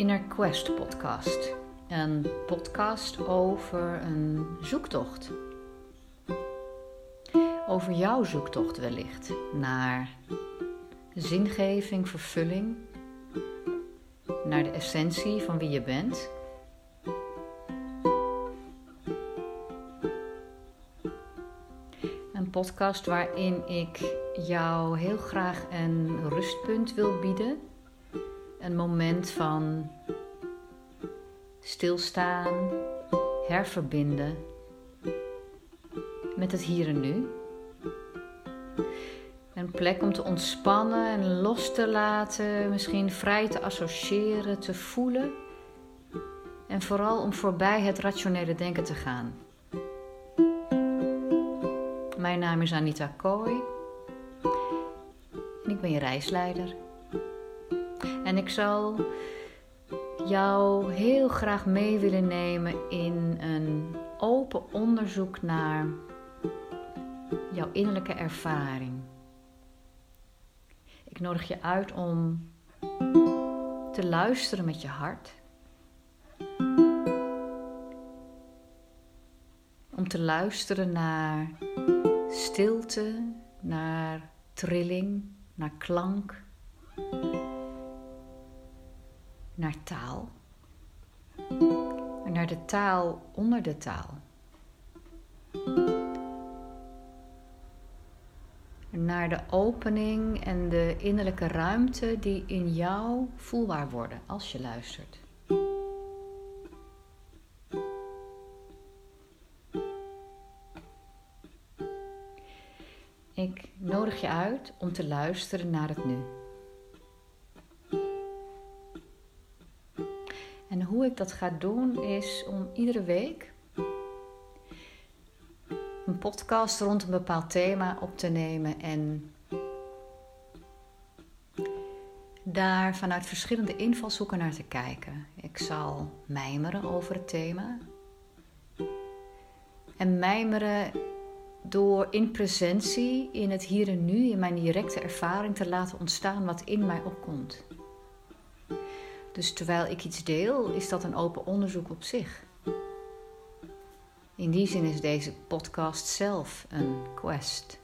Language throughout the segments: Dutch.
Inner Quest podcast. Een podcast over een zoektocht. Over jouw zoektocht wellicht naar zingeving, vervulling, naar de essentie van wie je bent. Een podcast waarin ik jou heel graag een rustpunt wil bieden een moment van stilstaan, herverbinden met het hier en nu. Een plek om te ontspannen en los te laten, misschien vrij te associëren, te voelen. En vooral om voorbij het rationele denken te gaan. Mijn naam is Anita Kooi en ik ben je reisleider. En ik zal jou heel graag mee willen nemen in een open onderzoek naar jouw innerlijke ervaring. Ik nodig je uit om te luisteren met je hart. Om te luisteren naar stilte, naar trilling, naar klank naar taal. En naar de taal onder de taal. Naar de opening en de innerlijke ruimte die in jou voelbaar worden als je luistert. Ik nodig je uit om te luisteren naar het nu. Hoe ik dat ga doen is om iedere week een podcast rond een bepaald thema op te nemen en daar vanuit verschillende invalshoeken naar te kijken. Ik zal mijmeren over het thema. En mijmeren door in presentie, in het hier en nu, in mijn directe ervaring te laten ontstaan wat in mij opkomt. Dus terwijl ik iets deel, is dat een open onderzoek op zich. In die zin is deze podcast zelf een quest.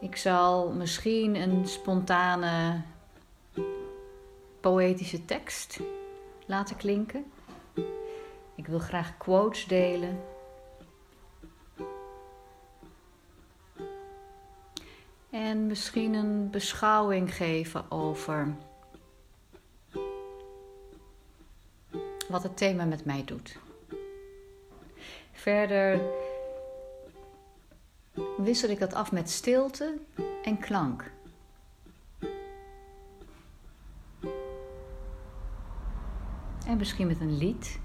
Ik zal misschien een spontane poëtische tekst laten klinken. Ik wil graag quotes delen misschien een beschouwing geven over wat het thema met mij doet. Verder wissel ik dat af met stilte en klank. En misschien met een lied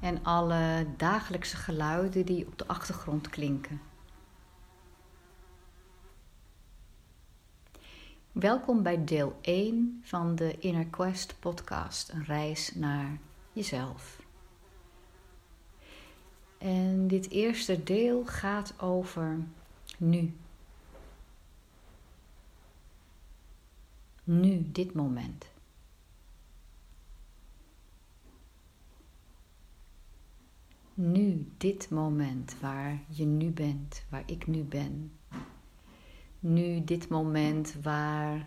en alle dagelijkse geluiden die op de achtergrond klinken. Welkom bij deel 1 van de Inner Quest podcast, een reis naar jezelf. En dit eerste deel gaat over nu. Nu, dit moment. Nu, dit moment waar je nu bent, waar ik nu ben nu dit moment waar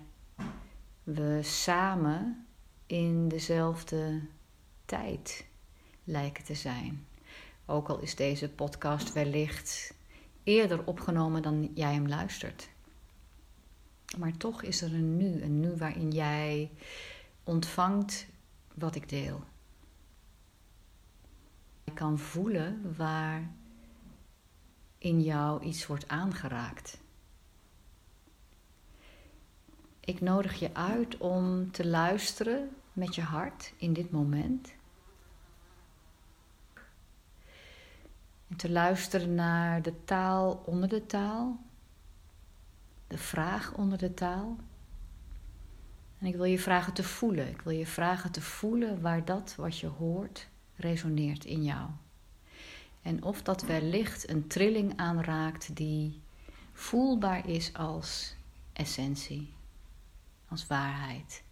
we samen in dezelfde tijd lijken te zijn. Ook al is deze podcast wellicht eerder opgenomen dan jij hem luistert. Maar toch is er een nu, een nu waarin jij ontvangt wat ik deel. Je kan voelen waar in jou iets wordt aangeraakt. Ik nodig je uit om te luisteren met je hart in dit moment. En te luisteren naar de taal onder de taal, de vraag onder de taal. En ik wil je vragen te voelen. Ik wil je vragen te voelen waar dat wat je hoort resoneert in jou. En of dat wellicht een trilling aanraakt die voelbaar is als essentie, als waarheid,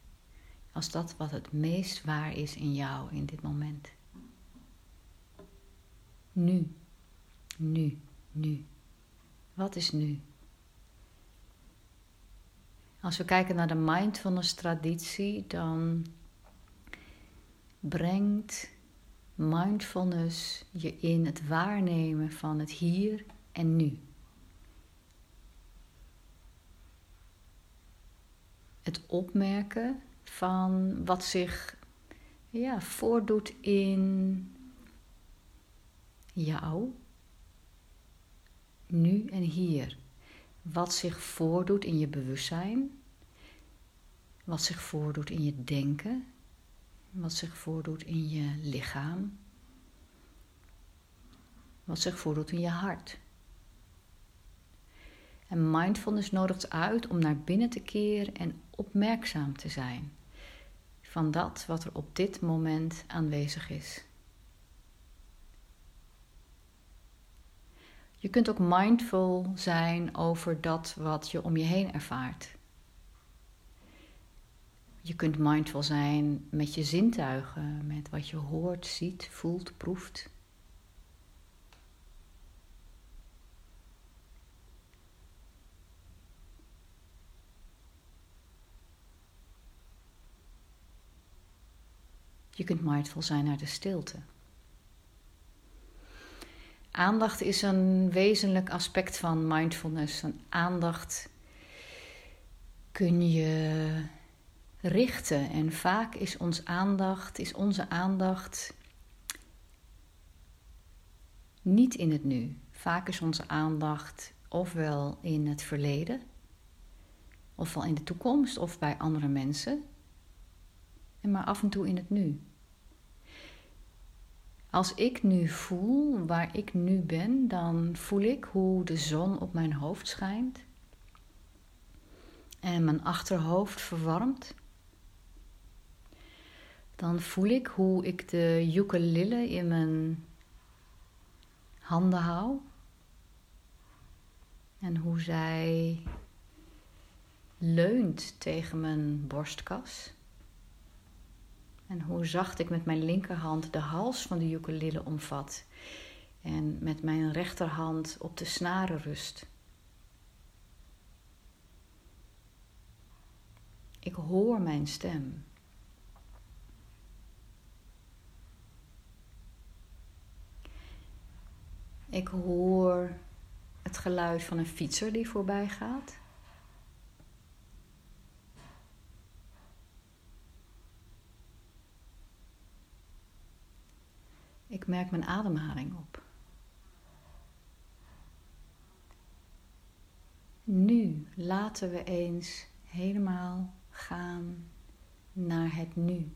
als dat wat het meest waar is in jou in dit moment. Nu, nu, nu. Wat is nu? Als we kijken naar de mindfulness traditie, dan brengt mindfulness je in het waarnemen van het hier en nu. Het opmerken van wat zich ja, voordoet in jou, nu en hier. Wat zich voordoet in je bewustzijn, wat zich voordoet in je denken, wat zich voordoet in je lichaam, wat zich voordoet in je hart. En mindfulness nodigt uit om naar binnen te keren en opmerkzaam te zijn van dat wat er op dit moment aanwezig is. Je kunt ook mindful zijn over dat wat je om je heen ervaart. Je kunt mindful zijn met je zintuigen, met wat je hoort, ziet, voelt, proeft. Je kunt mindful zijn naar de stilte. Aandacht is een wezenlijk aspect van mindfulness. Een aandacht kun je richten en vaak is ons aandacht, is onze aandacht niet in het nu. Vaak is onze aandacht ofwel in het verleden, ofwel in de toekomst of bij andere mensen, en maar af en toe in het nu. Als ik nu voel waar ik nu ben, dan voel ik hoe de zon op mijn hoofd schijnt en mijn achterhoofd verwarmt. Dan voel ik hoe ik de ukulele in mijn handen hou en hoe zij leunt tegen mijn borstkas. En hoe zacht ik met mijn linkerhand de hals van de ukulele omvat. En met mijn rechterhand op de snaren rust. Ik hoor mijn stem. Ik hoor het geluid van een fietser die voorbij gaat. Merk mijn ademhaling op. Nu laten we eens helemaal gaan naar het nu.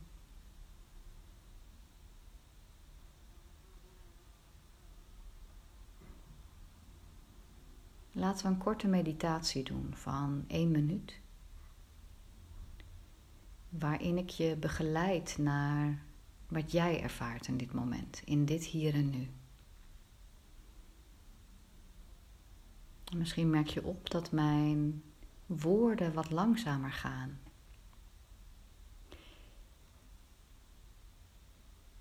Laten we een korte meditatie doen van één minuut, waarin ik je begeleid naar wat jij ervaart in dit moment, in dit hier en nu. Misschien merk je op dat mijn woorden wat langzamer gaan.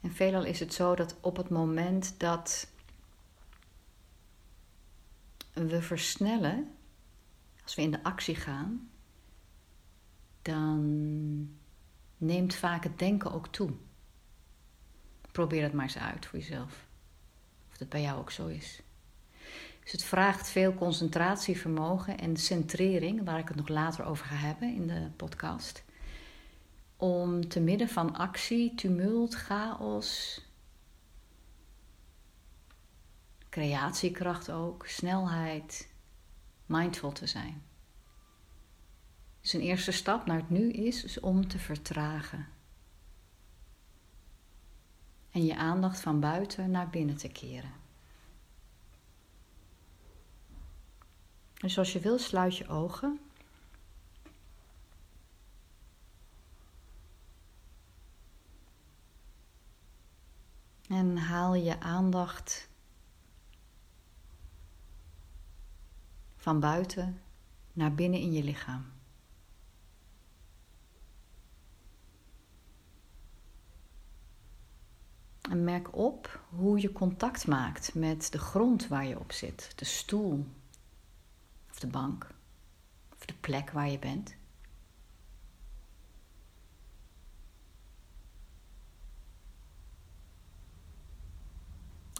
En veelal is het zo dat op het moment dat we versnellen, als we in de actie gaan, dan neemt vaak het denken ook toe. Probeer het maar eens uit voor jezelf. Of dat bij jou ook zo is. Dus het vraagt veel concentratievermogen en centrering, waar ik het nog later over ga hebben in de podcast. Om te midden van actie, tumult, chaos, creatiekracht ook, snelheid, mindful te zijn. Dus een eerste stap naar het nu is, is om te vertragen en je aandacht van buiten naar binnen te keren. Dus als je wil, sluit je ogen. En haal je aandacht van buiten naar binnen in je lichaam. En merk op hoe je contact maakt met de grond waar je op zit, de stoel of de bank of de plek waar je bent.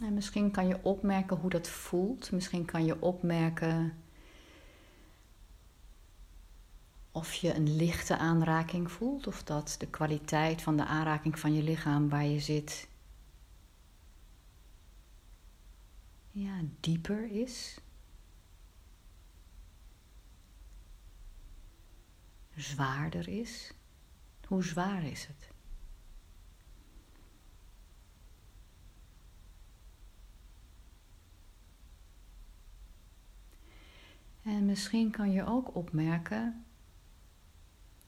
En misschien kan je opmerken hoe dat voelt. Misschien kan je opmerken of je een lichte aanraking voelt, of dat de kwaliteit van de aanraking van je lichaam waar je zit ja, dieper is. Zwaarder is. Hoe zwaar is het? En misschien kan je ook opmerken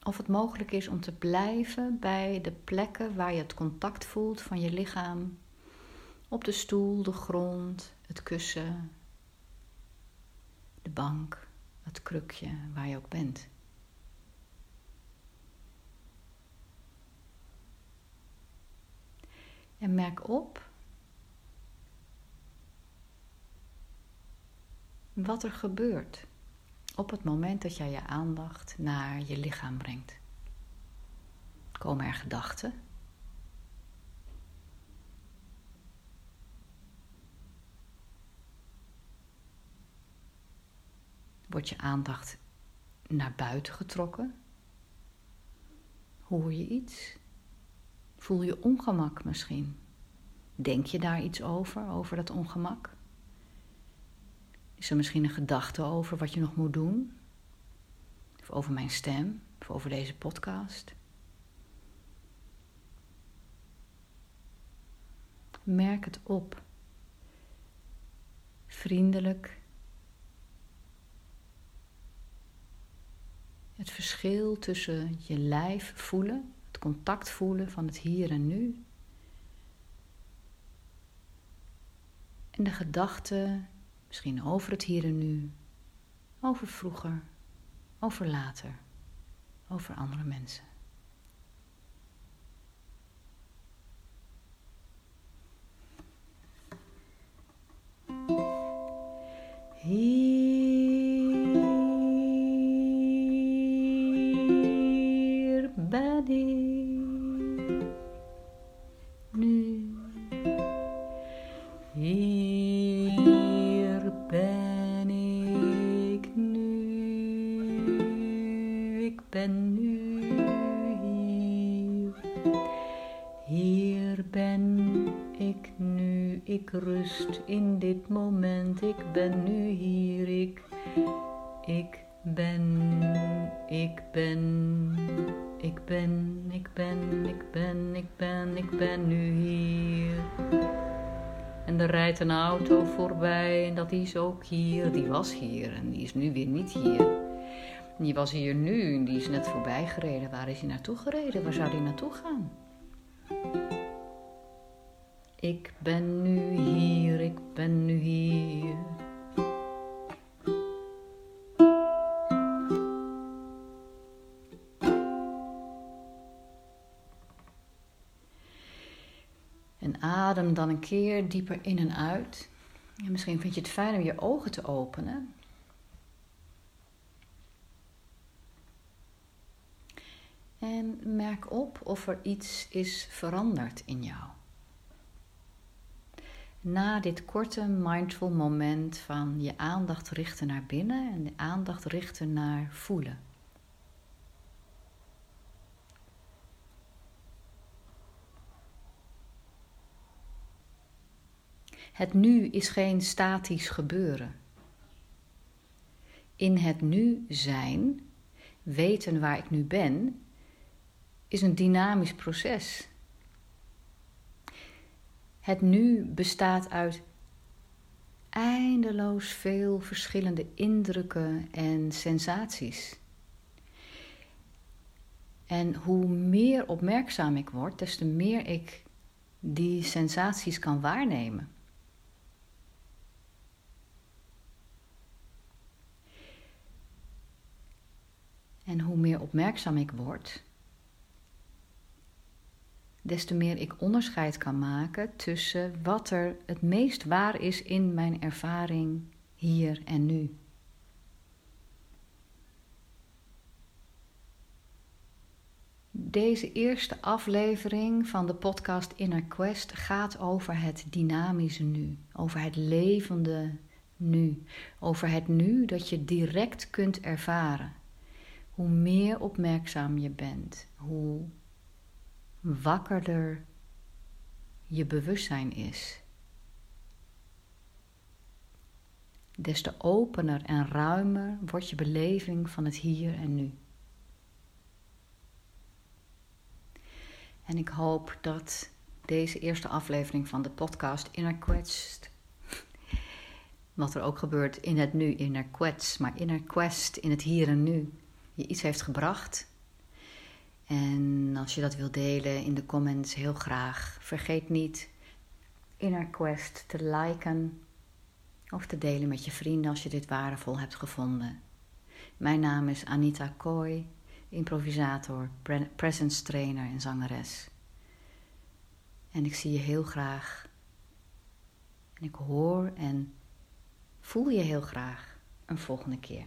of het mogelijk is om te blijven bij de plekken waar je het contact voelt van je lichaam. Op de stoel, de grond, het kussen, de bank, het krukje, waar je ook bent. En merk op wat er gebeurt op het moment dat jij je aandacht naar je lichaam brengt. Komen er gedachten? Wordt je aandacht naar buiten getrokken? Hoor je iets? Voel je ongemak misschien? Denk je daar iets over, over dat ongemak? Is er misschien een gedachte over wat je nog moet doen? Of over mijn stem? Of over deze podcast? Merk het op. Vriendelijk. Het verschil tussen je lijf voelen, het contact voelen van het hier en nu. En de gedachten Misschien over het hier en nu, over vroeger, over later, over andere mensen. Ben ik nu, ik rust in dit moment. Ik ben nu hier, ik, ik ben, ik ben, ik ben, ik ben, ik ben, ik ben, ik ben nu hier. En er rijdt een auto voorbij en dat is ook hier. Die was hier en die is nu weer niet hier. Die was hier nu en die is net voorbij gereden. Waar is hij naartoe gereden? Waar zou hij naartoe gaan? Ik ben nu hier, ik ben nu hier. En adem dan een keer dieper in en uit. En misschien vind je het fijn om je ogen te openen. En merk op of er iets is veranderd in jou. Na dit korte mindful moment van je aandacht richten naar binnen en de aandacht richten naar voelen. Het nu is geen statisch gebeuren. In het nu zijn, weten waar ik nu ben, is een dynamisch proces. Het nu bestaat uit eindeloos veel verschillende indrukken en sensaties. En hoe meer opmerkzaam ik word, des te meer ik die sensaties kan waarnemen. En hoe meer opmerkzaam ik word, des te meer ik onderscheid kan maken tussen wat er het meest waar is in mijn ervaring hier en nu. Deze eerste aflevering van de podcast Inner Quest gaat over het dynamische nu, over het levende nu, over het nu dat je direct kunt ervaren. Hoe meer opmerkzaam je bent, hoe wakkerder je bewustzijn is. Des te opener en ruimer wordt je beleving van het hier en nu. En ik hoop dat deze eerste aflevering van de podcast Inner Quest, wat er ook gebeurt in het nu, Inner Quest, maar Inner Quest in het hier en nu, je iets heeft gebracht. En als je dat wilt delen in de comments, heel graag. Vergeet niet Inner Quest te liken of te delen met je vrienden als je dit waardevol hebt gevonden. Mijn naam is Anita Kooi improvisator, presence trainer en zangeres. En ik zie je heel graag. En ik hoor en voel je heel graag een volgende keer.